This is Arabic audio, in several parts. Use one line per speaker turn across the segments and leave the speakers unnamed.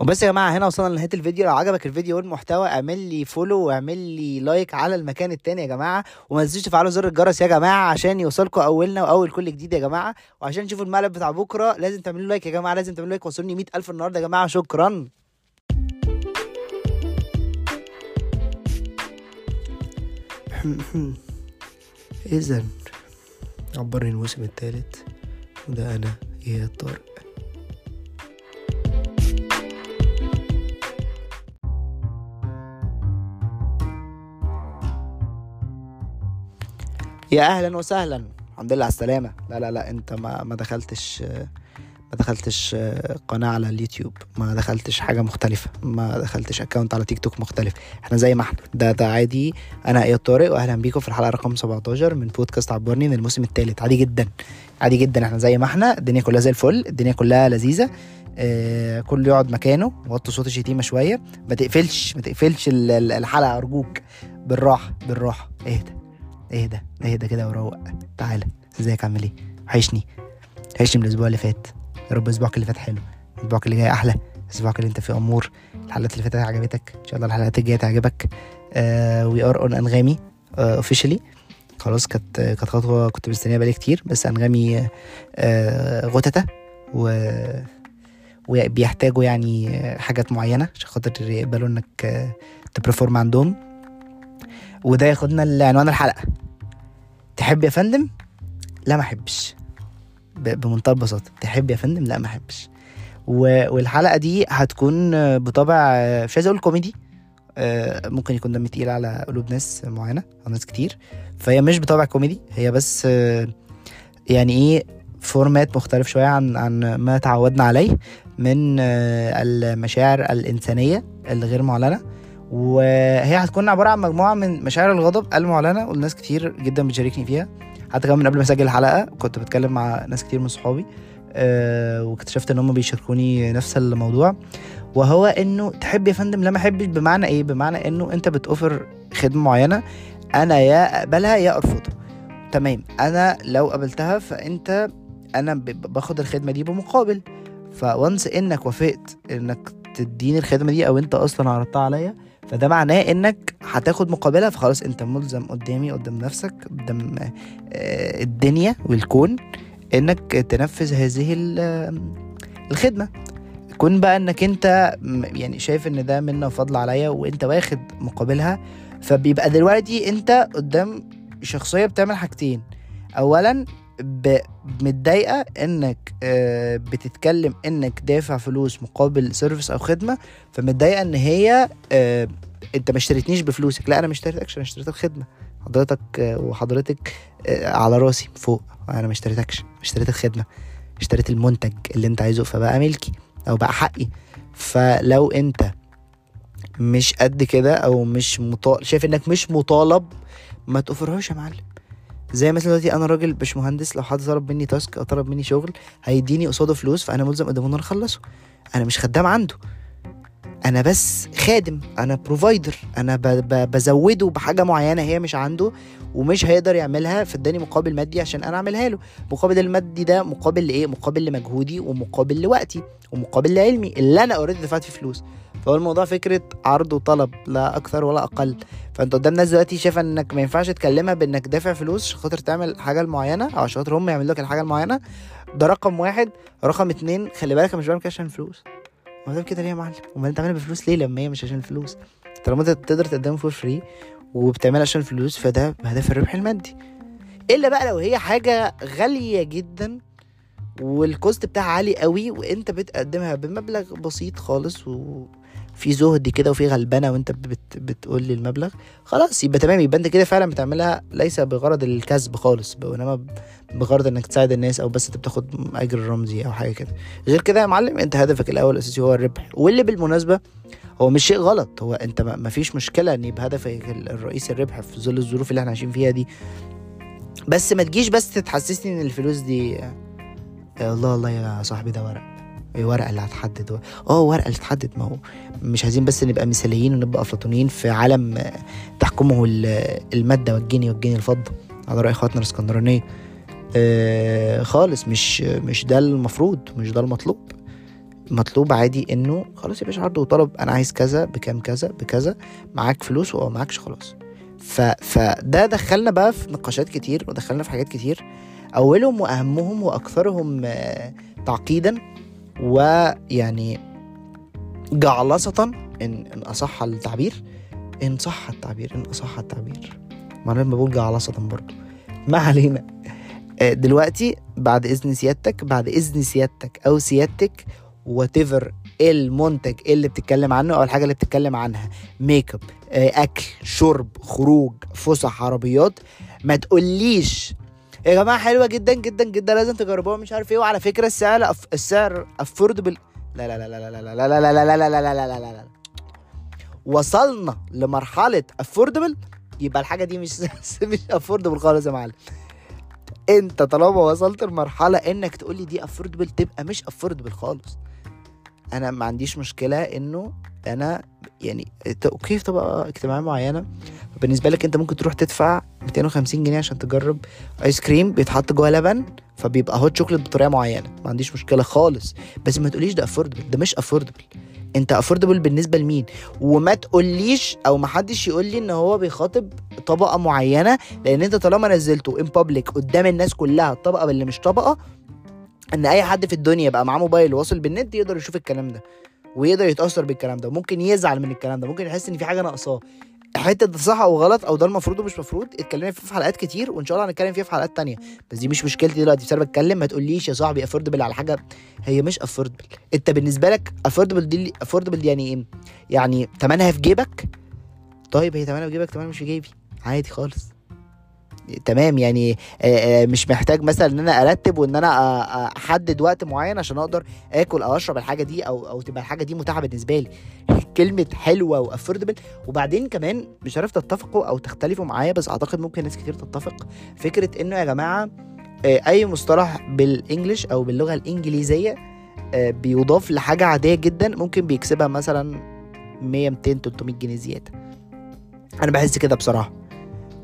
وبس يا جماعة هنا وصلنا لنهاية الفيديو. لو عجبك الفيديو والمحتوى اعمل لي follow واعمل لي like على المكان التاني يا جماعة. وما تنسوش تفعلوا زر الجرس يا جماعة عشان يوصلكم أولنا وأول كل جديد يا جماعة. وعشان تشوفوا المقلب بتاع بكرة لازم تعملوا like يا جماعة لازم تعملوا like وصلوني 100000 النهارده يا جماعة. شكرا. اذا عبرني الموسم الثالث وده أنا يا طارق. يا أهلا وسهلا. الحمد لله على السلامة. لا لا لا أنت ما ما دخلتش ما دخلتش قناة على اليوتيوب. ما دخلتش حاجة مختلفة. ما دخلتش اكونت على تيك توك مختلف. إحنا زي ما إحنا. ده ده عادي. أنا إياد طارق واهلا بيكم في الحلقة رقم 17 من بودكاست عبرني من الموسم الثالث عادي جدا. عادي جدا. إحنا زي ما إحنا. الدنيا كلها زي الفل. الدنيا كلها لذيذة. آه كله يقعد مكانه. وطي صوت الشتيمه شوية. ما تقفلش ما تقفلش ال- ال- الحلقة أرجوك. بالراحة بالراحة. اهدى. اهدى اهدى كده وروق. تعالى ازيك؟ عامل إيه؟ وحشني. وحشني من الأسبوع اللي فات. يا رب أسبوعك اللي فات حلو. أسبوعك اللي جاي أحلى. أسبوعك اللي أنت فيه أمور. الحلقات اللي فاتت عجبتك. إن شاء الله الحلقات الجاية تعجبك. we are on أنغامي اوفيشلي خلاص كانت كانت خطوة كنت مستنيها بقالي كتير. بس أنغامي آه، غتتة. و وبيحتاجوا يعني حاجات معينة عشان خاطر يقبلوا إنك تبرفورم عندهم. وده ياخدنا لعنوان الحلقة. تحب يا فندم؟ لا ما أحبش. بمنتهى البساطة. تحب يا فندم؟ لا ما أحبش. والحلقة دي هتكون بطبع مش عايز أقول كوميدي. آه، ممكن يكون دم تقيل على قلوب ناس معينة أو ناس كتير. فهي مش بطبع كوميدي. هي بس آه، يعني إيه format مختلف شوية عن عن ما تعودنا عليه من آه، المشاعر الإنسانية الغير معلنة. وهي هتكون عبارة عن مجموعة من مشاعر الغضب المعلنه والناس كتير جدا بتشاركني فيها. حتى كمان من قبل ما أسجل الحلقة كنت بتكلم مع ناس كتير من صحابي أه واكتشفت إن هم بيشاركوني نفس الموضوع. وهو إنه تحب يا فندم لا ما احبش بمعنى إيه؟ بمعنى إنه أنت بتوفر خدمة معينة أنا يا أقبلها يا أرفضها. تمام. أنا لو قبلتها فأنت أنا باخد الخدمة دي بمقابل. فونس إنك وافقت إنك تديني الخدمة دي أو أنت أصلا عرضتها عليا فده معناه إنك هتاخد مقابلها فخلاص أنت ملزم قدامي قدام نفسك قدام آه، الدنيا والكون إنك تنفذ هذه ال- الخدمة. كون بقى إنك أنت يعني شايف إن ده منه فضل عليا وأنت واخد مقابلها فبيبقى دلوقتي أنت قدام شخصية بتعمل حاجتين. اولا متضايقة إنك آه، بتتكلم إنك دافع فلوس مقابل سيرفيس أو خدمة فمتضايقة إن هي آه، أنت ما اشتريتنيش بفلوسك. لا أنا ما اشتريتكش أنا اشتريتك خدمة. حضرتك آه، وحضرتك على راسي فوق. أنا ما اشتريتكش اشتريت الخدمه اشتريت المنتج اللي أنت عايزه فبقى ملكي أو بقى حقي. فلو أنت مش قد كده أو مش مطالب شايف إنك مش مطالب ما تقفرهاش يا معلم. زي مثلا دلوقتي أنا راجل مش مهندس لو حد طلب مني تاسك أو طلب مني شغل هيديني قصاده فلوس فأنا ملزم قدامه ان أنا أخلصه. أنا مش خدام عنده. أنا بس خادم أنا provider أنا ب- ب- بزوده بحاجة معينة هي مش عنده ومش هيقدر يعملها فاداني مقابل مادي عشان أنا أعملها له. مقابل المادي ده مقابل لايه مقابل لمجهودي ومقابل لوقتي ومقابل لعلمي اللي أنا already دفعت فيه فلوس. فهو الموضوع فكرة عرض وطلب لا أكثر ولا أقل. فأنت قدام ناس دلوقتي شايفة إنك ما ينفعش تكلمها بإنك دافع فلوس عشان خاطر تعمل حاجة معينة أو عشان خاطر هم يعملوا لك الحاجة المعينة. ده رقم واحد. رقم اتنين خلي بالك مش بعمل كده عشان الفلوس. ما دام كده ليه يا معلم؟ أمال أنت عاملها بفلوس ليه لما هي مش عشان الفلوس؟ طالما أنت تقدر تقدمه for free وبتعملها عشان الفلوس فده بهدف الربح المادي. إلا بقى لو هي حاجة غالية جدا وال cost بتاعها عالي قوي وأنت بتقدمها بمبلغ بسيط خالص وفي زهد كده وفي غلبنه وانت بت بتقول لي المبلغ خلاص يبقى تمام يبقى انت كده فعلا بتعملها ليس بغرض الكسب خالص وانما بغرض انك تساعد الناس أو بس انت بتاخد اجر رمزي أو حاجة كده. غير كده يا معلم انت هدفك الأول الأساسي هو الربح واللي بالمناسبة هو مش شيء غلط هو انت ما فيش مشكلة ان يبقى هدفك ال- الرئيسي الربح في ظل الظروف اللي إحنا عايشين فيها دي. بس ما تجيش بس تتحسسني ان الفلوس دي الله الله يا صاحبي ده ورق. ورقة اللي هتحدد. آه ورقة اللي تحدد. ما هو مش عايزين بس نبقى مثاليين ونبقى أفلاطونيين في عالم تحكمه ال- المادة والجني والجني الفضة على رأي إخواتنا الإسكندرانية. آه خالص مش مش ده المفروض مش ده المطلوب. مطلوب عادي إنه خلاص يا باشا عرض وطلب أنا عايز كذا بكام كذا بكذا معاك فلوس أو معاكش خلاص. ف... فده دخلنا بقى في نقاشات كتير ودخلنا في حاجات كتير. أولهم وأهمهم وأكثرهم آه، تعقيدا ويعني جعلصة إن, إن أصح التعبير. إن صح التعبير إن أصح التعبير. ما أنا بقول جعلصة برضو. ما علينا. آه، دلوقتي بعد إذن سيادتك بعد إذن سيادتك أو سيادتك whatever المنتج اللي بتتكلم عنه أو الحاجة اللي بتتكلم عنها. make up آه، أكل شرب خروج فسح عربيات. ما تقوليش يا جماعة حلوة جدا جدا جدا لازم تجربوها مش عارف إيه وعلى فكره السعر أف... السعر affordable لا لا لا لا لا لا لا لا لا لا لا لا لا لا لا لا وصلنا لمرحله affordable يبقى الحاجة دي مش مش affordable خالص يا معلم انت طالما وصلت لمرحله انك تقول لي دي affordable تبقى مش affordable خالص أنا ما عنديش مشكله انه أنا يعني okay في طبقة اجتماعية معينة بالنسبة لك أنت ممكن تروح تدفع 250 جنيه عشان تجرب ice cream بيتحط جوه لبن فبيبقى hot chocolate بطريقة معينة ما عنديش مشكلة خالص. بس ما تقوليش ده affordable ده مش affordable أنت affordable بالنسبة لمين؟ وما تقوليش أو ما حدش يقول لي إن هو بيخاطب طبقة معينة لأن أنت طالما نزلته in public قدام الناس كلها الطبقة اللي مش طبقة إن أي حد في الدنيا بقى معاه موبايل واصل بالنت يقدر يشوف الكلام ده. ويقدر يتأثر بالكلام ده ممكن يزعل من الكلام ده ممكن يحس إن في حاجة ناقصاه. حتة ده صح أو غلط أو ده المفروض ومش مفروض اتكلمنا فيه في حلقات كتير وإن شاء الله هنتكلم فيها في حلقات تانية. بس دي مش مشكلتي دلوقتي بس أنا بتكلم ما تقوليش يا صاحبي affordable على حاجة. هي مش affordable أنت بالنسبة لك affordable دي affordable دي يعني إيه؟ يعني تمنها في جيبك؟ طيب هي تمنها في جيبك تمنها مش في جيبي. عادي خالص. تمام يعني آه، آه، مش محتاج مثلا إن أنا أرتب وإن أنا آه، أحدد وقت معين عشان أقدر آكل أو أشرب الحاجة دي أو أو تبقى الحاجة دي متاحة بالنسبة لي. كلمة حلوة و affordable وبعدين كمان مش عارف تتفقوا أو تختلفوا معايا بس أعتقد ممكن ناس كتير تتفق. فكرة إنه يا جماعة أي مصطلح بالانجلش أو باللغة الإنجليزية بيضاف لحاجة عادية جدا ممكن بيكسبها مثلا 100 200 300 جنيه زيادة. أنا بحس كده بصراحة.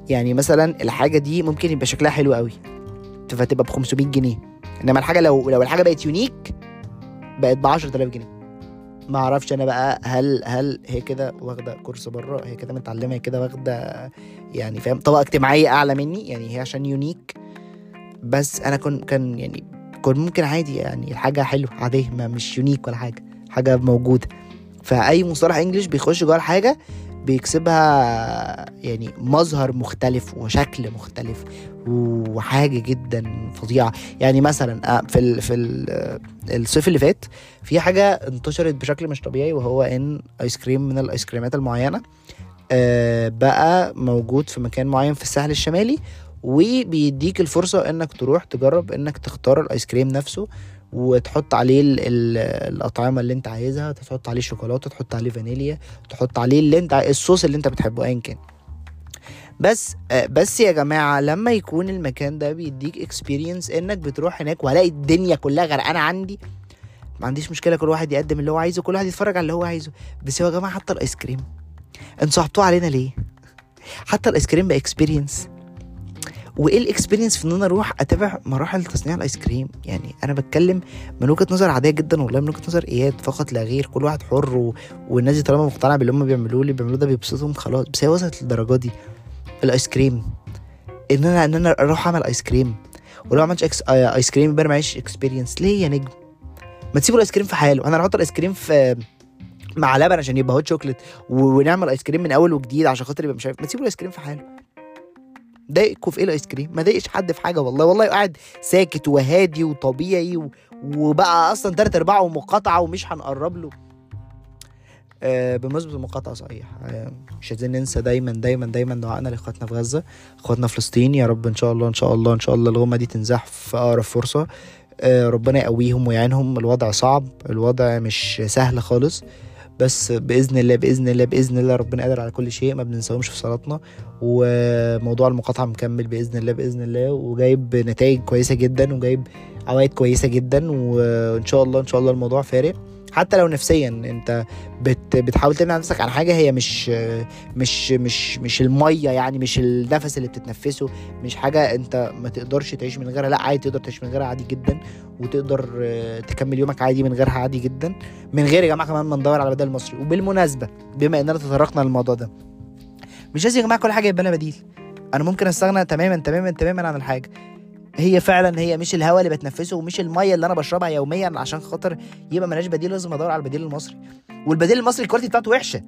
يعني مثلا الحاجة دي ممكن يبقى شكلها حلو قوي. فتبقى ب 500 جنيه. إنما الحاجة لو لو الحاجة بقت يونيك بقت ب 10000 جنيه. ما أعرفش أنا بقى هل هل هي كده واخدة كورس بره هي كده متعلمة هي كده واخدة يعني فاهم؟ طبقة اجتماعية أعلى مني يعني هي عشان unique بس أنا كن كان يعني كنت ممكن عادي يعني الحاجة حلوة عادية ما مش unique ولا حاجة حاجة موجودة. فأي مصطلح English بيخش جوه الحاجة بيكسبها يعني مظهر مختلف وشكل مختلف وحاجة جدا فظيعة. يعني مثلا آه، في ال في ال آه، الصيف اللي فات في حاجة انتشرت بشكل مش طبيعي وهو إن ice cream من ال ice كريمات المعينة آه، بقى موجود في مكان معين في الساحل الشمالي وبيديك الفرصة إنك تروح تجرب إنك تختار ال ice cream نفسه وتحط عليه ال ال الأطعمة اللي انت عايزها تحط عليه شوكولاتة تحط عليه فانيليا تحط عليه اللي انت الصوص اللي انت بتحبه ايا كان. بس آه، بس يا جماعة لما يكون المكان ده بيديك experience إنك بتروح هناك ولاقي الدنيا كلها غرقانة عندي ما عنديش مشكلة كل واحد يقدم اللي هو عايزه كل واحد يتفرج على اللي هو عايزه. بس يا جماعة حتى ال ice cream أنتوا صعبتوه علينا ليه؟ حتى ال ice cream بقى experience وإيه ال experience في إن أنا أروح أتابع مراحل تصنيع ال ice cream؟ يعني أنا بتكلم من وجهة نظر عادية جدا والله من وجهة نظر إياد فقط لا غير كل واحد حر و... والناس دي طالما مقتنعة باللي هم بيعملوه اللي بيعملوه ده بيبسطهم خلاص. بس هي وصلت للدرجة دي. ال ice cream. إن أنا إن أنا أروح أعمل ice cream. ولو عملتش ex... آه، ice cream يبقى معيش experience ليه يا نجم؟ ما تسيبوا ال ice cream في حاله. أنا هحط ال ice cream في مع لبن عشان يبقى hot chocolate ونعمل ice cream من أول وجديد عشان خاطر يبقى مش عارف. ما تسيبوا ال ice cream في حاله. ضايقكوا في إيه ال ice cream؟ ما ضايقش حد في حاجة والله. والله قاعد ساكت وهادي وطبيعي و... وبقى أصلا تلات أرباعه مقاطعة ومش هنقرب له. آه بمناسبة المقاطعة صحيح. آه مش عايزين ننسى دايما دايما دايما دعائنا لإخواتنا في غزة. إخواتنا فلسطين يا رب إن شاء الله إن شاء الله إن شاء الله الغمة دي تنزح في أقرب فرصة. آه ربنا يقويهم ويعينهم. الوضع صعب الوضع مش سهل خالص. بس بإذن الله بإذن الله بإذن الله ربنا قادر على كل شيء ما بننساهمش في صلاتنا. وموضوع المقاطعة مكمل بإذن الله بإذن الله. وجايب نتائج كويسة جدا وجايب عوائد كويسة جدا. وإن شاء الله إن شاء الله الموضوع فارق. حتى لو نفسيا أنت بت بتحاول تمنع نفسك عن حاجة هي مش مش مش مش المية يعني مش النفس اللي بتتنفسه مش حاجة أنت ما تقدرش تعيش من غيرها لأ عادي تقدر تعيش من غيرها عادي جدا وتقدر آه، تكمل يومك عادي من غيرها عادي جدا. من غير يا جماعة كمان ما ندور على بديل مصري. وبالمناسبة بما إننا تطرقنا للموضوع ده مش لازم يا جماعة كل حاجة يبقى لها بديل. أنا ممكن أستغنى تماما تماما تماما عن الحاجة. هي فعلا هي مش الهواء اللي بتنفسه ومش المية اللي أنا بشربها يوميا عشان خاطر يبقى ملهاش بديل لازم أدور على البديل المصري. والبديل المصري الكواليتي بتاعته وحشة.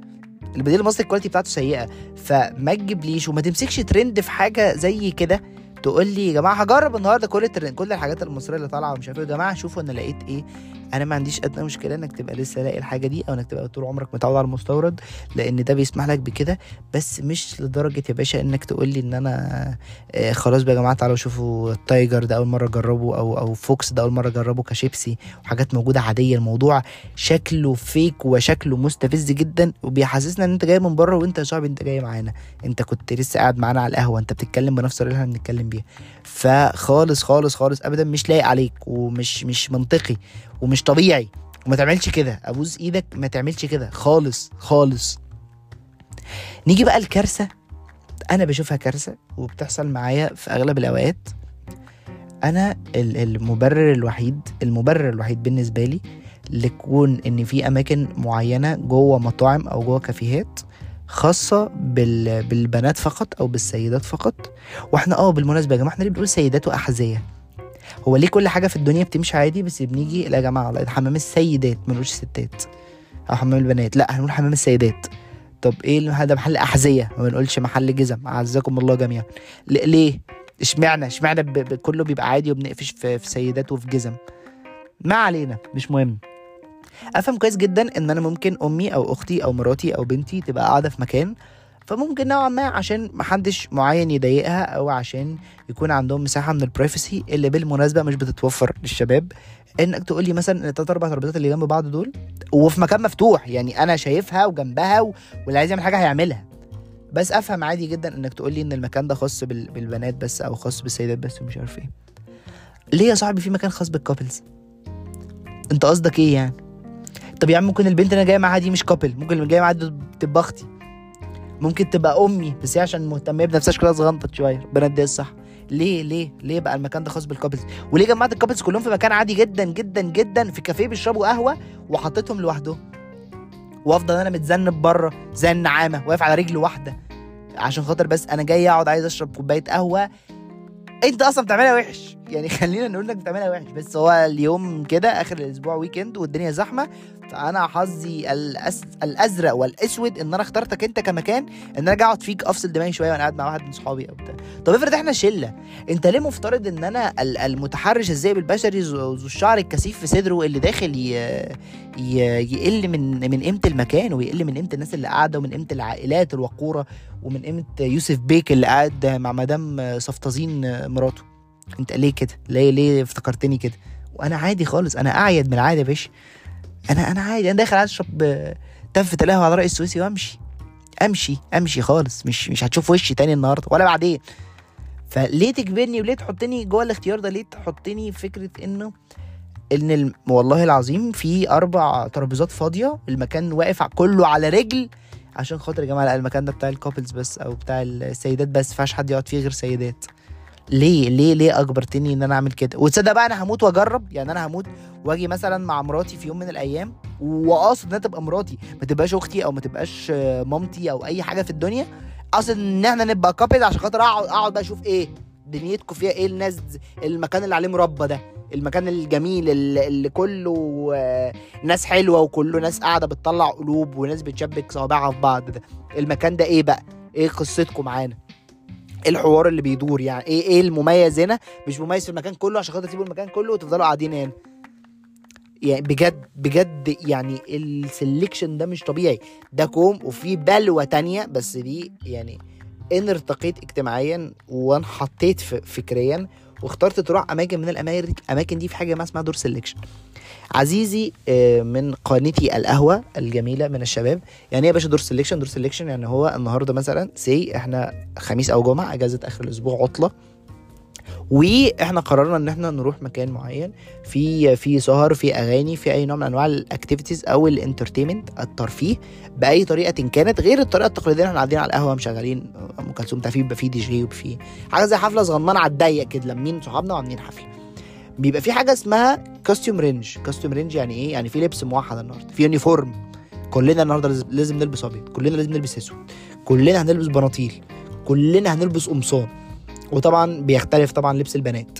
البديل المصري ال quality بتاعته سيئة. فما تجيبليش وما تمسكش ترند في حاجة زي كده. تقول لي يا جماعة هجرب النهارده كل الترند كل الحاجات المصرية اللي طالعة ومش عارف إيه. يا جماعة شوفوا أنا لقيت إيه. أنا ما عنديش أدنى مشكلة إنك تبقى لسه لاقي الحاجة دي أو إنك تبقى طول عمرك متعود على المستورد لأن ده بيسمح لك بكده. بس مش لدرجة يا باشا إنك تقول لي إن أنا آه خلاص بقى يا جماعة تعالوا شوفوا التايجر ده أول مرة أجربه أو أو فوكس ده أول مرة أجربه كشيبسي. وحاجات موجودة عادية. الموضوع شكله فيك وشكله مستفز جدا وبيحسسنا إن أنت جاي من بره وأنت يا صاحبي أنت جاي معانا. أنت كنت لسه قاعد معانا على القهوة. أنت بتتكلم بنفس اللي إحنا بنتكلم بيها. فخالص خالص خالص ابدا مش لايق عليك ومش مش منطقي ومش طبيعي. وما تعملش كده. أبوس إيدك ما تعملش كده. خالص خالص. نيجي بقى الكارثة. أنا بشوفها كارثة وبتحصل معايا في أغلب الأوقات. أنا ال- المبرر الوحيد المبرر الوحيد بالنسبة لي لكون إن في أماكن معينة جوه مطاعم أو جوه كافيهات خاصة بال... بالبنات فقط أو بالسيدات فقط. وإحنا آه بالمناسبة يا جماعة إحنا ليه بنقول سيدات وأحذية؟ هو ليه كل حاجة في الدنيا بتمشي عادي بس بنيجي لا يا ده حمام السيدات ما ستات. أو حمام البنات لا هنقول حمام السيدات. طب إيه ده محل أحذية؟ ما بنقولش محل جزم. أعزكم الله جميعا. ليه؟ اشمعنى؟ اشمعنى كله بيبقى عادي وبنقفش في, في سيدات وفي جزم؟ ما علينا مش مهم. أفهم كويس جدا إن أنا ممكن أمي أو أختي أو مراتي أو بنتي تبقى قاعدة في مكان فممكن نوعا ما عشان محدش معين يضايقها أو عشان يكون عندهم مساحة من البرايفسي اللي بالمناسبة مش بتتوفر للشباب. إنك تقول لي مثلا التلات أربع ترابيزات اللي جنب بعض دول وفي مكان مفتوح يعني أنا شايفها وجنبها. واللي عايز يعمل حاجة هيعملها. بس أفهم عادي جدا إنك تقول لي إن المكان ده خاص بال... بالبنات بس أو خاص بالسيدات بس ومش عارف إيه. ليه يا صاحبي في مكان خاص بال couples أنت قصدك إيه يعني؟ طب يا عم ممكن البنت اللي أنا جاية معاها دي مش couple ممكن اللي جاية معاها دي تبقى أختي. ممكن تبقى أمي بس هي عشان مهتمة بنفسها شكلها صغنطت شوية ربنا يديها الصح ليه ليه ليه بقى المكان ده خاص بال couples وليه جمعت ال couples كلهم في مكان عادي جدا جدا جدا في كافيه بيشربوا قهوة وحطيتهم لوحدهم؟ وأفضل أنا متذنب بره زي النعامة واقف على رجل واحدة. عشان خاطر بس أنا جاي أقعد عايز أشرب كوباية قهوة. أنت أصلا بتعملها وحش. يعني خلينا نقول انك بتعملها وحش بس هو اليوم كده آخر الأسبوع ويكند والدنيا زحمة فأنا حظي الأس... الأزرق والأسود إن أنا اخترتك أنت كمكان إن أنا أقعد فيك أفصل دماغي شوية وأنا قاعد مع واحد من صحابي أو بتاع. طب افرض إحنا شلة أنت ليه مفترض إن أنا ال- المتحرش الذئب البشري ذو ذو الشعر الكثيف في صدره اللي داخل ي... ي... يقل من من قيمة المكان ويقل من قيمة الناس اللي قاعدة ومن قيمة العائلات الوقورة ومن قيمة يوسف بيك اللي قاعد مع مدام صفتزين مراته؟ انت ليه كده؟ ليه ليه افتكرتني كده؟ وأنا عادي خالص أنا اعيد من العادي يا باشا. أنا أنا عادي أنا داخل اشرب تفة القهوة على رأي السويسي وامشي. امشي امشي خالص. مش مش هتشوف وشي تاني النهارده ولا بعدين. فليه تجبرني وليه تحطني جوه الاختيار ده؟ ليه تحطني فكرة انه إن الم... والله العظيم في أربع ترابيزات فاضية المكان واقف كله على رجل عشان خاطر يا جماعة المكان ده بتاع ال couples بس أو بتاع السيدات بس ما حد يقعد فيه غير سيدات. ليه ليه ليه أجبرتني إن أنا أعمل كده؟ وتصدق بقى أنا هموت وأجرب يعني أنا هموت وأجي مثلا مع مراتي في يوم من الأيام وأقصد إنها تبقى مراتي ما تبقاش أختي أو ما تبقاش مامتي أو أي حاجة في الدنيا. أقصد إن إحنا نبقى couple عشان خاطر أقعد أقعد بقى أشوف إيه دنيتكم فيها إيه الناس المكان اللي عليه مربى ده المكان الجميل اللي, كله ناس حلوة وكله ناس قاعدة بتطلع قلوب وناس بتشبك صوابعها في بعض ده. المكان ده إيه بقى؟ إيه قصتكم معانا؟ إيه الحوار اللي بيدور يعني. إيه إيه المميز هنا؟ مش مميز في المكان كله عشان خاطر تسيبوا المكان كله وتفضلوا قاعدين هنا. يعني بجد بجد يعني ال selection ده مش طبيعي. ده كوم وفي بلوى تانية بس دي يعني ان ارتقيت اجتماعيا وانحطيت ف- فكريا واخترت تروح أماكن من الأماكن دي في حاجة ما اسمها door selection عزيزي آه، من قناتي القهوة الجميلة من الشباب. يعني إيه يا باشا door selection door selection يعني هو النهارده مثلا say إحنا خميس أو جمعة أجازة آخر الأسبوع عطلة. وإحنا قررنا ان إحنا نروح مكان معين في في سهر في اغاني في اي نوع من انواع ال activities أو ال entertainment الترفيه بأي طريقة كانت غير الطريقة التقليدية إحنا قاعدين على القهوة مشغلين أم كلثوم في بيبقى في دي جي وفي في حاجة زي حفلة صغننة على الضيق كده لمين صحابنا وعاملين حفلة. بيبقى في حاجة اسمها costume range costume range يعني إيه؟ يعني في لبس موحد النهارده في uniform كلنا النهارده لازم نلبس أبيض كلنا لازم نلبس أسود كلنا هنلبس بناطيل كلنا هنلبس قمصان. وطبعا بيختلف طبعا لبس البنات.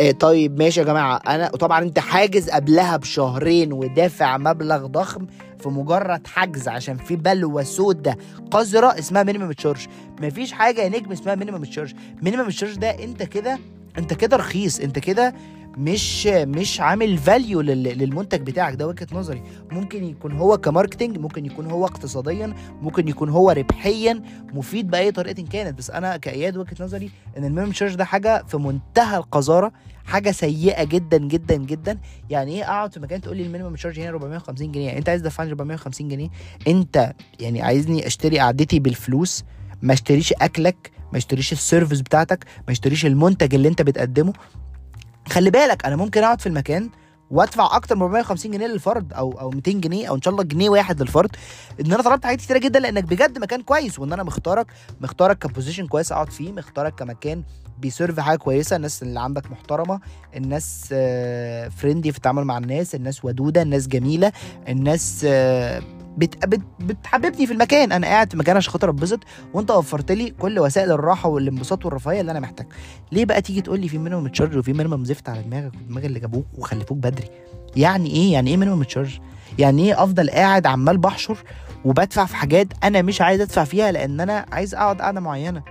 إيه طيب ماشي يا جماعة. أنا طبعا أنت حاجز قبلها بشهرين ودافع مبلغ ضخم في مجرد حجز عشان في بلوة سودة قذرة اسمها minimum charge مفيش حاجة يا نجم اسمها minimum charge minimum charge ده أنت كده انت كده رخيص انت كده مش مش عامل value للمنتج بتاعك. ده وجهة نظري. ممكن يكون هو ك marketing ممكن يكون هو اقتصاديا ممكن يكون هو ربحيا مفيد بأي طريقة كانت. بس أنا كأياد وجهة نظري إن ال minimum charge ده حاجة في منتهى القذارة حاجة سيئة جدا جدا جدا. يعني إيه أقعد في مكان تقول لي ال minimum charge هنا 450 جنيه؟ يعني أنت عايز تدفعني 450 جنيه؟ أنت يعني عايزني أشتري قعدتي بالفلوس؟ ما أشتريش أكلك؟ ما اشتريش ال service بتاعتك ما اشتريش المنتج اللي انت بتقدمه. خلي بالك أنا ممكن أقعد في المكان وأدفع أكتر من 450 جنيه للفرد أو أو 200 جنيه أو إن شاء الله جنيه واحد للفرد. إن أنا طلبت حاجات كتيرة جدا لأنك بجد مكان كويس وإن أنا مختارك مختارك ك position كويس أقعد فيه مختارك كمكان بي serve حاجة كويسة الناس اللي عندك محترمة الناس friendly في التعامل مع الناس الناس ودودة الناس جميلة الناس بت... بت... بتحببني في المكان. أنا قاعد في مكان عشان خاطر أتبسط وأنت وفرت لي كل وسائل الراحة والانبساط والرفاهية اللي أنا محتاج ليه بقى تيجي تقول لي في minimum charge وفي minimum زفت على دماغك ودماغ اللي جابوك وخلفوك بدري؟ يعني إيه؟ يعني إيه minimum charge يعني إيه أفضل قاعد عمال بحشر وبدفع في حاجات أنا مش عايز أدفع فيها لأن أنا عايز أقعد قعدة معينة؟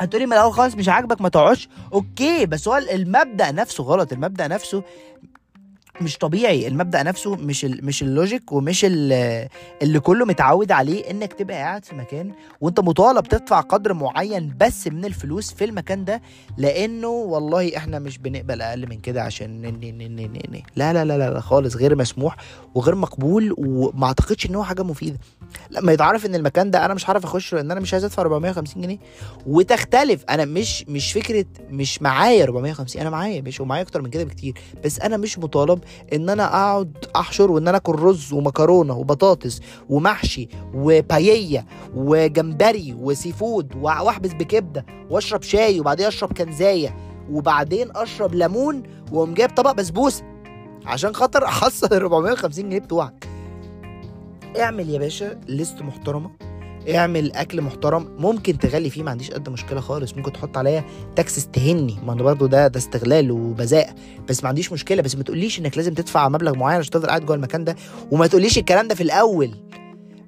هتقولي من الأول خالص مش عاجبك ما تقعدش. okay بس هو المبدأ نفسه غلط. المبدأ نفسه مش طبيعي. المبدأ نفسه مش ال مش ال logic ومش اللي كله متعود عليه إنك تبقى قاعد في مكان وأنت مطالب تدفع قدر معين بس من الفلوس في المكان ده لأنه والله إحنا مش بنقبل أقل من كده عشان ني ني ني ني ني. لا لا لا لا خالص غير مسموح وغير مقبول وما أعتقدش إن هو حاجة مفيدة. لما يتعرف إن المكان ده أنا مش هعرف اخش لأن أنا مش عايز أدفع 450 جنيه. وتختلف. أنا مش مش فكرة مش معايا 450 أنا معايا مش ومعايا أكتر من كده بكتير. بس أنا مش مطالب إن أنا أقعد أحشر وإن أنا آكل رز ومكرونة وبطاطس ومحشي وبايية وجمبري وسي فود وأحبس بكبدة وأشرب شاي وبعدين أشرب كنزاية وبعدين أشرب ليمون وأقوم جايب طبق بسبوسة. عشان خاطر احصل ال 450 جنيه بتوعك. اعمل يا باشا لستة محترمة. اعمل اكل محترم ممكن تغلي فيه ما عنديش قد مشكلة خالص. ممكن تحط عليا taxes تهني ما أنا برضه ده ده استغلال وبذاء. بس ما عنديش مشكلة بس ما تقوليش إنك لازم تدفع مبلغ معين عشان تفضل قاعد جوه المكان ده. وما تقوليش الكلام ده في الأول.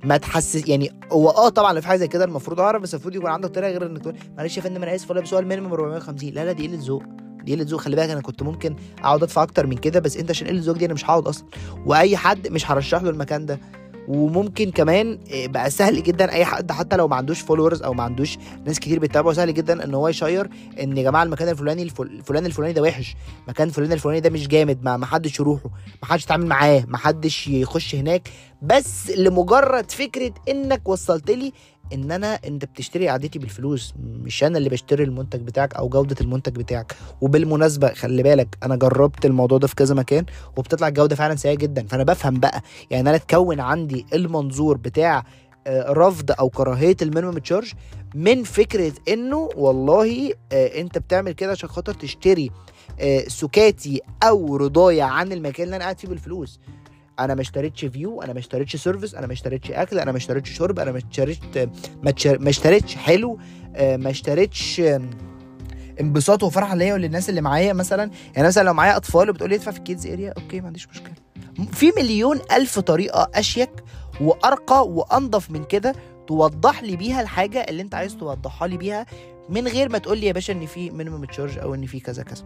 ما تحسس يعني هو آه طبعا في حاجة زي كده المفروض أعرف بس المفروض يكون عندك طريقه غير إنك تقول معلش يا فندم أنا آسف والله بس هو ال minimum 450 لا لا دي قلة ذوق. دي قلة ذوق. خلي بالك أنا كنت ممكن أقعد أدفع أكتر من كده بس أنت عشان قلة ذوق دي أنا مش هقعد أصلا. وأي حد مش هرشح له المكان ده. وممكن كمان بقى سهل جدا أي حد حتى لو ما عندوش followers أو ما عندوش ناس كتير بتتابعه سهل جدا إن هو ي share إن يا جماعة المكان الفلاني الفلان الفلاني ده وحش مكان فلان الفلاني ده مش جامد ما حدش يروحه ما حدش يتعامل معاه ما حدش يخش هناك. بس لمجرد فكرة إنك وصلت لي ان أنا انت بتشتري قعدتي بالفلوس مش أنا اللي بشتري المنتج بتاعك أو جودة المنتج بتاعك. وبالمناسبة خلي بالك أنا جربت الموضوع ده في كذا مكان وبتطلع الجودة فعلا سيئة جدا. فأنا بفهم بقى يعني أنا اتكون عندي المنظور بتاع رفض أو كراهية ال minimum charge من فكرة إنه والله أنت بتعمل كده عشان خاطر تشتري سكاتي أو رضايا عن المكان اللي أنا قاعد فيه بالفلوس. أنا ما اشتريتش view أنا ما اشتريتش service أنا ما اشتريتش اكل أنا ما اشتريتش شرب أنا ما اشتريتش ما اشتريتش حلو ما اشتريتش انبساط وفرحة ليا وللناس اللي معايا مثلا. يعني مثلا لو معايا أطفال وبتقول لي ادفع في ال kids area okay ما عنديش مشكلة. في مليون ألف طريقة أشيك وأرقى وأنضف من كده توضح لي بيها الحاجة اللي انت عايز توضحها لي بيها. من غير ما تقول لي يا باشا إن في minimum charge أو إن في كذا كذا.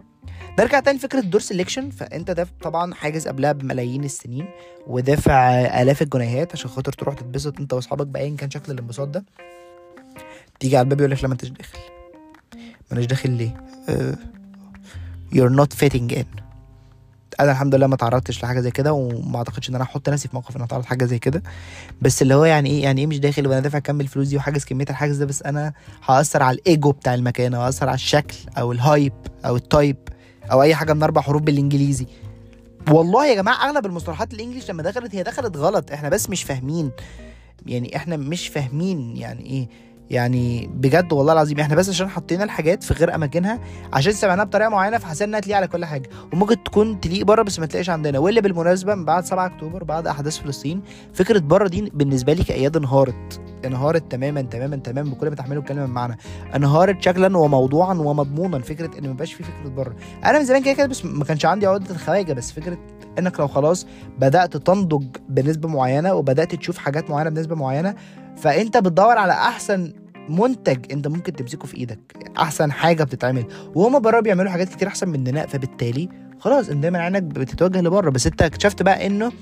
نرجع تاني لفكرة ال door selection فأنت ده طبعا حاجز قبلها بملايين السنين ودافع آلاف الجنيهات عشان خاطر تروح تتبسط أنت وأصحابك بايا كان شكل الانبساط ده. تيجي على الباب يقول لك لا ما انتش داخل ما اناش داخل ليه you're not fitting in. أنا الحمد لله ما تعرضتش لحاجة زي كده وما اعتقدش ان أنا أحط نفسي في موقف ان اتعرض حاجة زي كده. بس اللي هو يعني إيه يعني إيه مش داخل وأنا دافع كام الفلوس دي وحاجز كمية الحاجز ده بس أنا هأثر على الإيجو بتاع المكان أو هأثر على الشكل أو ال hype أو ال type أو أي حاجة من أربع حروف بالإنجليزي. والله يا جماعة أغلب المصطلحات ال English لما دخلت هي دخلت غلط. إحنا بس مش فاهمين. يعني إحنا مش فاهمين يعني إيه. يعني بجد والله العظيم إحنا بس عشان حطينا الحاجات في غير اماكنها عشان سمعناها بطريقة معينة فحسينا انها تليق على كل حاجة. وممكن تكون تليق بره بس ما تلاقيش عندنا. واللي بالمناسبة من بعد 7 أكتوبر بعد أحداث فلسطين فكرة بره دي بالنسبة لي كأياد انهارت. انهارت تماما تماما تماما بكل ما تحمله الكلمة من معنى. انهارت شكلا وموضوعا ومضمونا فكرة إن ما يبقاش في فكرة بره. أنا من زمان كده كده بس ما كانش عندي عقدة الخواجة بس فكرة إنك لو خلاص بدأت تنضج بنسبة معينة وبدأت تشوف حاجات معينة بنسبة معينة فانت بتدور على احسن منتج انت ممكن تمسكه في إيدك احسن حاجة بتتعمل. وهما بره بيعملوا حاجات كتير احسن مننا فبالتالي خلاص انت دايما عينك بتتوجه لبره. بس انت اكتشفت بقى انه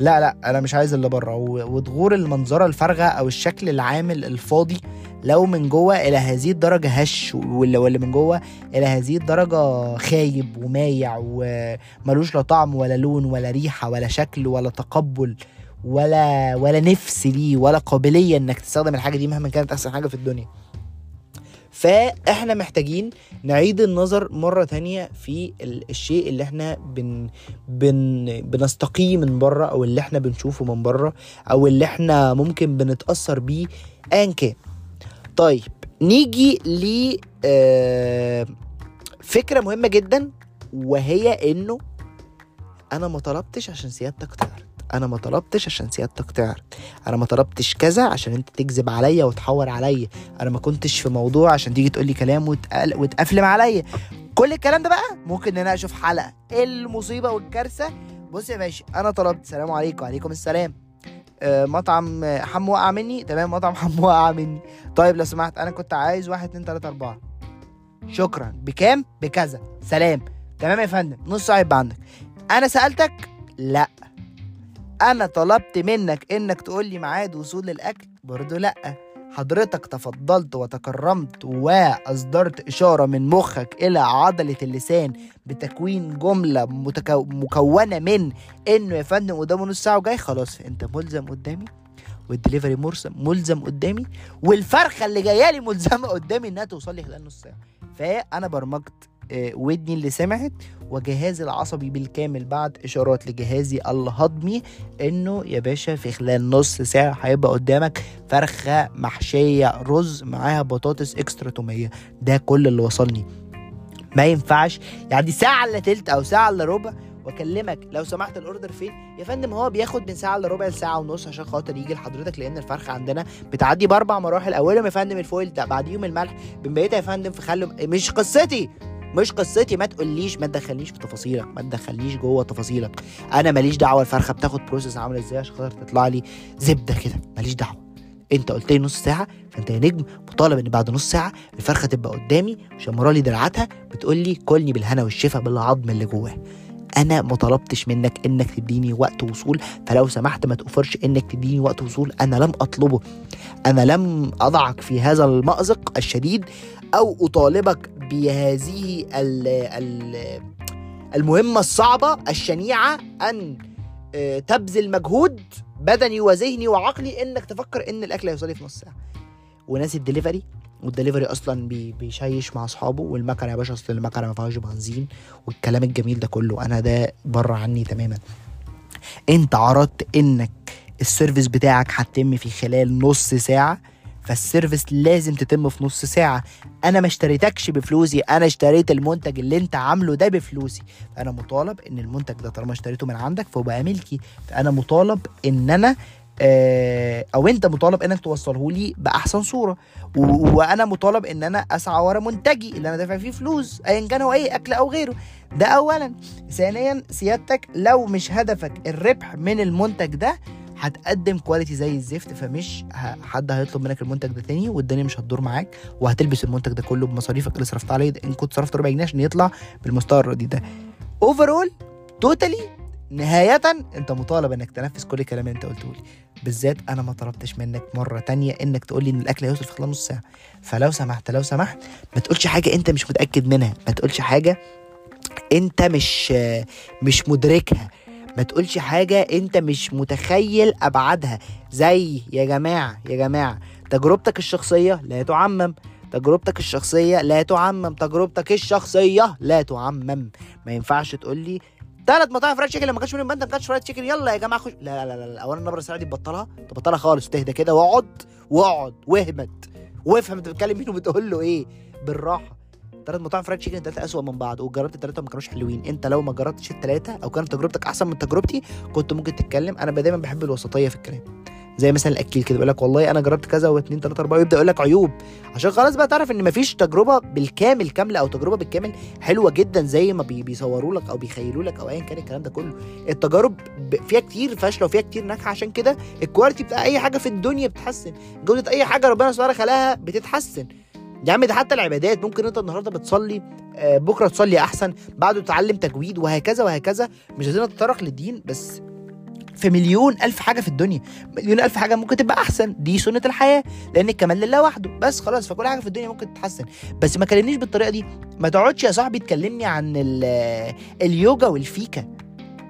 لا لا أنا مش عايز اللي بره. وظهور المنظرة الفارغة أو الشكل العامل الفاضي لو من جوه إلى هذه الدرجة هش ولا ولا من جوه إلى هذه الدرجة خايب ومايع وملوش لا طعم ولا لون ولا ريحة ولا شكل ولا تقبل. ولا ولا نفس ليه ولا قابلية إنك تستخدم الحاجة دي مهما كانت أحسن حاجة في الدنيا. فإحنا محتاجين نعيد النظر مرة تانية في الشيء اللي إحنا بن بن بنستقيه من بره أو اللي إحنا بنشوفه من بره أو اللي إحنا ممكن بنتأثر بيه ايا كان. طيب نيجي ل آه، فكرة مهمة جدا وهي إنه أنا ما طلبتش عشان سيادتك تعرض أنا ما طلبتش عشان سيادتك تعرض أنا ما طلبتش كذا عشان أنت تكذب عليا وتحور عليا. أنا ما كنتش في موضوع عشان تيجي تقول لي كلام وتقل... وتقفلم عليا. كل الكلام ده بقى ممكن نناقشه في حلقة المصيبة والكارثة. بص يا باشا أنا طلبت سلام عليكم. وعليكم السلام. آه مطعم حمو وقع مني. تمام مطعم حمو وقع مني. طيب لو سمحت أنا كنت عايز واحد اتنين تلاتة أربعة. شكرا. بكام؟ بكذا. سلام. تمام يا فندم. نص ساعه يبقى عندك. أنا سألتك؟ لا. أنا طلبت منك إنك تقول لي ميعاد وصول الأكل؟ برضه لأ. حضرتك تفضلت وتكرمت وأصدرت إشارة من مخك إلى عضلة اللسان بتكوين جملة متكو... مكونة من إنه يا فندم قدامه نص ساعة وجاي؟ خلاص أنت ملزم قدامي والدليفري ملزم قدامي والفرخة اللي جاية لي ملزمة قدامي إنها توصل لي خلال نص ساعة. فأنا برمجت ودني اللي سمعت وجهازي العصبي بالكامل بعد إشارات لجهازي الهضمي إنه يا باشا في خلال نص ساعة هيبقى قدامك فرخة محشية رز معاها بطاطس إكسترا تومية. ده كل اللي وصلني. ما ينفعش. يعني ساعة إلا تلت أو ساعة إلا ربع وأكلمك. لو سمحت ال order فين؟ يا فندم هو بياخد من ساعة إلا ربع لساعة ونص عشان خاطر يجي لحضرتك لأن الفرخة عندنا بتعدي بأربع مراحل. أولهم يا فندم ال foil ده بعديهم الملح. بنبيتها يا فندم في خل مش قصتي. مش قصتي. ما تقوليش ما تدخلنيش في تفاصيلك ما تدخلنيش جوه تفاصيلك. أنا ماليش دعوة الفرخة بتاخد process عاملة إزاي عشان خاطر تطلع لي زبدة كده. ماليش دعوة. أنت قلت لي نص ساعة فأنت يا نجم مطالب إن بعد نص ساعة الفرخة تبقى قدامي مشمره لي دراعاتها بتقول لي كلني بالهنا والشفا بالعظم اللي جواه. أنا ما طلبتش منك إنك تديني وقت وصول فلو سمحت ما تأفورش إنك تديني وقت وصول. أنا لم أطلبه. أنا لم أضعك في هذا المأزق الشديد. أو أطالبك بهذه المهمة الصعبة الشنيعة أن آه، تبذل مجهود بدني وذهني وعقلي إنك تفكر إن الأكل هيوصل في نص ساعة. وناس ال delivery وال delivery أصلا بيشيش مع أصحابه والمكنة يا باشا أصل المكنة ما فيهاش بنزين والكلام الجميل ده كله أنا ده بره عني تماما. أنت عرضت إنك ال service بتاعك هتتم في خلال نص ساعة فال service لازم تتم في نص ساعة. أنا ما اشتريتكش بفلوسي أنا اشتريت المنتج اللي أنت عامله ده بفلوسي. فأنا مطالب إن المنتج ده طالما اشتريته من عندك فهو بقى ملكي. فأنا مطالب إن أنا آه، أو أنت مطالب إنك توصله لي بأحسن صورة. وأنا مطالب إن أنا أسعى ورا منتجي اللي أنا دافع فيه فلوس ايا كان هو أي أكل أو غيره. ده اولا. ثانيا سيادتك لو مش هدفك الربح من المنتج ده هتقدم quality زي الزفت فمش حد هيطلب منك المنتج ده تاني والدنيا مش هتدور معاك وهتلبس المنتج ده كله بمصاريفك اللي صرفت عليه. إن كنت صرفت ربع جنيه عشان يطلع بالمستوى الرديء ده. overall totally نهاية أنت مطالب إنك تنفذ كل الكلام اللي أنت قلته لي. بالذات أنا ما طلبتش منك مرة تانية إنك تقول لي إن الأكل هيوصل في خلال نص ساعة. فلو سمحت لو سمحت ما تقولش حاجة أنت مش متأكد منها. ما تقولش حاجة أنت مش مش مدركها. ما تقولش حاجة انت مش متخيل أبعادها. زي يا جماعة يا جماعة تجربتك الشخصية لا تعمم. تجربتك الشخصية لا تعمم. تجربتك الشخصية لا تعمم. ما ينفعش تقول لي ثلاث مطاعم فرايد تشيكن لما كانش منهم بنت ما كانش فرايد تشيكن. يلا يا جماعة خش. لا لا لا لا اولا النبره السريعه دي تبطلها. تبطلها خالص تهدى كده واقعد واقعد واهمت وافهم أنت بتتكلم مين وبتقول له إيه. بالراحة. ثلاث مطاعم فرايد تشيكن الثلاثه اسوء من بعض وجربت الثلاثه ما كانوش حلوين. انت لو ما جربتش الثلاثه أو كانت تجربتك أحسن من تجربتي كنت ممكن تتكلم. أنا دايما بحب الوسطية في الكلام. زي مثلا الأكيل كده بيقول لك والله أنا جربت كذا واثنين ثلاثة أربعة ويبدأ يقول لك عيوب. عشان خلاص بقى تعرف إن مفيش تجربة بالكامل كاملة أو تجربة بالكامل حلوة جدا زي ما بي بيصوروا لك أو بيخيلوا لك أو ايا كان الكلام ده كله. التجارب فيها كتير فاشلة وفيها كتير ناجحة. عشان كده الكواليتي بتاع أي حاجة في الدنيا بتتحسن جودة أي حاجة ربنا سبحانه خلقها بتتحسن. يا عم ده حتى العبادات ممكن انت النهارده بتصلي آه، بكره تصلي احسن بعده تتعلم تجويد وهكذا وهكذا. مش عايزين نتطرق للدين بس في مليون ألف حاجة في الدنيا مليون ألف حاجة ممكن تبقى أحسن. دي سنة الحياة لأن الكمال لله وحده. بس خلاص فكل حاجة في الدنيا ممكن تتحسن. بس ما كلمنيش بالطريقة دي. ما تقعدش يا صاحبي تكلمني عن اليوجا والفيكا.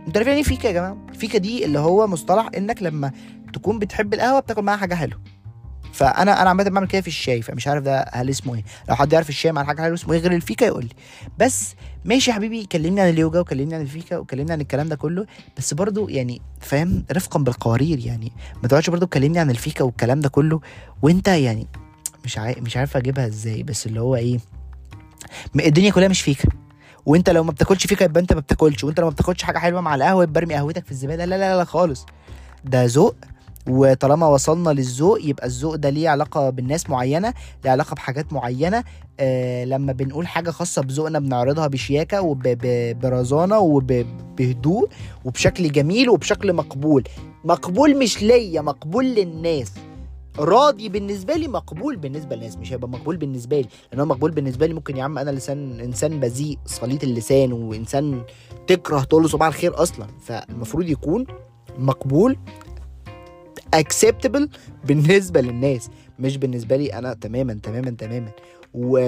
أنتوا عارفين إيه فيكا يا جماعة؟ الفيكا دي اللي هو مصطلح إنك لما تكون بتحب القهوة بتاكل معاها حاجة حلوة. فانا أنا عامه بعمل كده في الشاي فمش عارف ده هل اسمه إيه. لو حد يعرف الشاي مع حاجة حلوة اسمه إيه غير الفيكا يقول لي. بس ماشي يا حبيبي كلمني عن اليوجا وكلمني عن الفيكا وكلمني عن الكلام ده كله. بس برضو يعني فاهم رفقا بالقوارير يعني. ما تقعدش برضو تكلمني عن الفيكا والكلام ده كله وانت يعني مش عارف مش عارف اجيبها إزاي. بس اللي هو إيه الدنيا كلها مش فيكا. وانت لو ما بتاكلش فيكا يبقى انت ما بتاكلش. وانت لو ما بتاكلش حاجة حلوة مع القهوة يبقى ارمي قهوتك في الزبالة. لا لا لا خالص. ده ذوق وطالما وصلنا للذوق يبقى الذوق ده ليه علاقة بالناس معينة ليه علاقة بحاجات معينة. آه لما بنقول حاجة خاصة بذوقنا بنعرضها بشياكة وبرزانه وبهدوء وبشكل جميل وبشكل مقبول. مقبول مش ليا مقبول للناس. راضي بالنسبة لي مقبول بالنسبة للناس. مش هيبقى مقبول بالنسبة لي. لأن هو مقبول بالنسبة لي ممكن يا عم أنا لسان إنسان بذيء صليت اللسان وإنسان تكره تقول له صباح الخير أصلا. فالمفروض يكون مقبول acceptable بالنسبة للناس مش بالنسبة لي أنا تماما تماما تماما. و...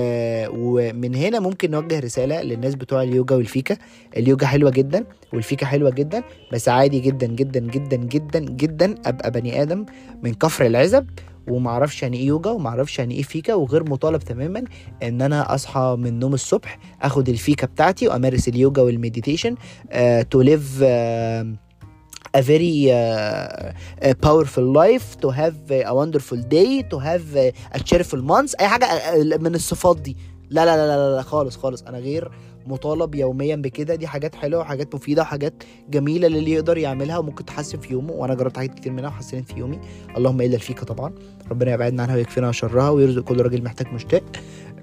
ومن هنا ممكن نوجه رسالة للناس بتوع اليوجا والفيكا. اليوجا حلوة جدا والفيكا حلوة جدا بس عادي جدا جدا جدا جدا جدا أبقى بني آدم من كفر العزب ومعرفش يعني إيه يوجا ومعرفش يعني إيه فيكا وغير مطالب تماما إن أنا أصحى من النوم الصبح آخد الفيكا بتاعتي وأمارس اليوجا وال meditation to live a very uh, uh, powerful life to have a wonderful day to have a cheerful month. أي حاجة من الصفات دي. لا لا لا لا, لا خالص خالص. أنا غير مطالب يوميا بكده. دي حاجات حلوة وحاجات مفيدة وحاجات جميلة للي يقدر يعملها وممكن تحسن في يومه. وأنا جربت حاجات كتير منها وحسنت في يومي. اللهم إلا الفيكا طبعا. ربنا يبعدنا عنها ويكفينا شرها ويرزق كل راجل محتاج مشتاق.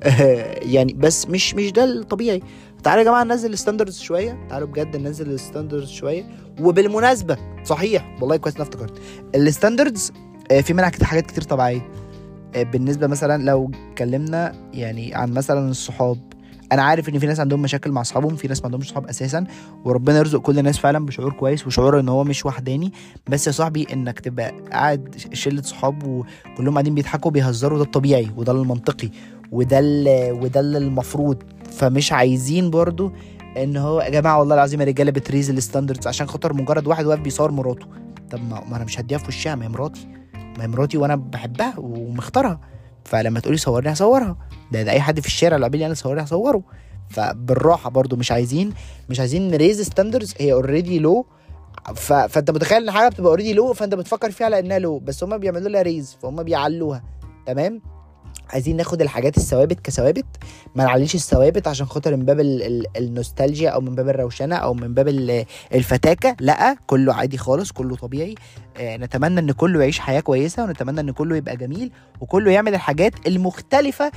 يعني بس مش مش ده الطبيعي. تعالوا يا جماعة ننزل ال standards شوية. تعالوا بجد ننزل ال standards شوية. وبالمناسبة صحيح والله كويس اني افتكرت. ال standards في منها حاجات كتير طبيعية. بالنسبة مثلا لو اتكلمنا يعني عن مثلا الصحاب. أنا عارف إن في ناس عندهم مشاكل مع اصحابهم في ناس ما عندهمش صحاب أساسا. وربنا يرزق كل الناس فعلا بشعور كويس وشعور إن هو مش وحداني. بس يا صاحبي إنك تبقى قاعد شلة صحاب وكلهم قاعدين بيضحكوا بيهزروا ده الطبيعي وده المنطقي. وده وده المفروض. فمش عايزين برضو ان هو يا جماعة والله العظيم يا رجالة بتريز الستاندردز عشان خاطر مجرد واحد واقف بيصور مراته. طب ما أنا مش هديها في وشها ما هي مراتي. ما هي مراتي وأنا بحبها ومختارها. فلما تقولي صورني هصورها. ده, ده أي حد في الشارع لو قابلني أنا صورني هصوره. فبالراحة برضو مش عايزين مش عايزين ن raise standards هي already low ف... فأنت متخيل إن حاجة بتبقى already low فأنت بتفكر فيها على انها low بس هم بيعملوا لها raise فهم بيعلوها. تمام؟ عايزين ناخد الحاجات الثوابت كثوابت ما نعليش الثوابت عشان خاطر من باب النوستالجيا أو من باب الروشنة أو من باب الفتاكة لأ كله عادي خالص كله طبيعي. آه نتمنى إن كله يعيش حياة كويسة ونتمنى إن كله يبقى جميل وكله يعمل الحاجات المختلفة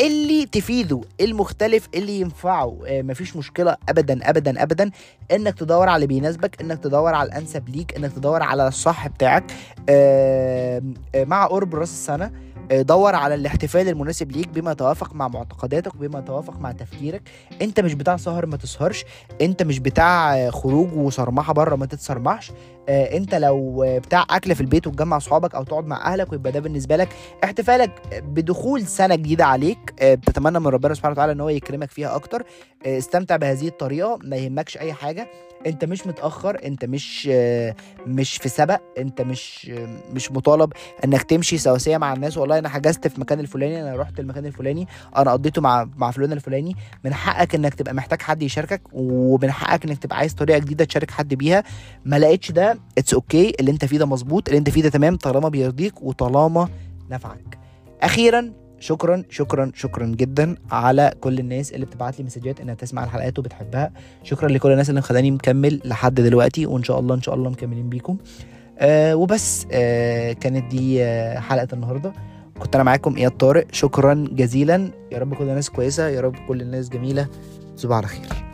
اللي تفيده المختلف اللي ينفعه. آه مفيش مشكلة ابدا ابدا ابدا إنك تدور على اللي بيناسبك إنك تدور على الأنسب ليك إنك تدور على الصح بتاعك. آه مع قرب راس السنة دور على الاحتفال المناسب ليك بما يتوافق مع معتقداتك وبما يتوافق مع تفكيرك. انت مش بتاع سهر ما تسهرش. انت مش بتاع خروج وصرمحة بره ما تتصرمحش آه انت لو بتاع اكل في البيت وتجمع صحابك أو تقعد مع اهلك ويبقى ده بالنسبة لك احتفالك بدخول سنة جديدة عليك. آه بتتمنى من ربنا سبحانه وتعالى إن هو يكرمك فيها أكتر. آه استمتع بهذه الطريقة ما يهمكش أي حاجة. انت مش متأخر انت مش آه مش في سبق انت مش آه مش مطالب إنك تمشي سواسية مع الناس. والله أنا حجزت في المكان الفلاني أنا رحت المكان الفلاني أنا قضيته مع مع فلان الفلاني. من حقك إنك تبقى محتاج حد يشاركك ومن حقك إنك تبقى عايز طريقة جديدة تشارك حد بيها. ما لقيتش ده it's okay okay. اللي انت فيه ده مظبوط اللي انت فيه ده تمام طالما بيرضيك وطالما نفعك. أخيرا شكرا شكرا شكرا جدا على كل الناس اللي بتبعت لي مسجات إنها تسمع الحلقات وبتحبها. شكرا لكل الناس اللي مخلاني مكمل لحد دلوقتي وإن شاء الله إن شاء الله مكملين بيكم. آه وبس آه كانت دي آه حلقة النهارده. كنت أنا معاكم إياد طارق. شكرا جزيلا. يا رب كل الناس كويسة يا رب كل الناس جميلة. تصبحوا على خير.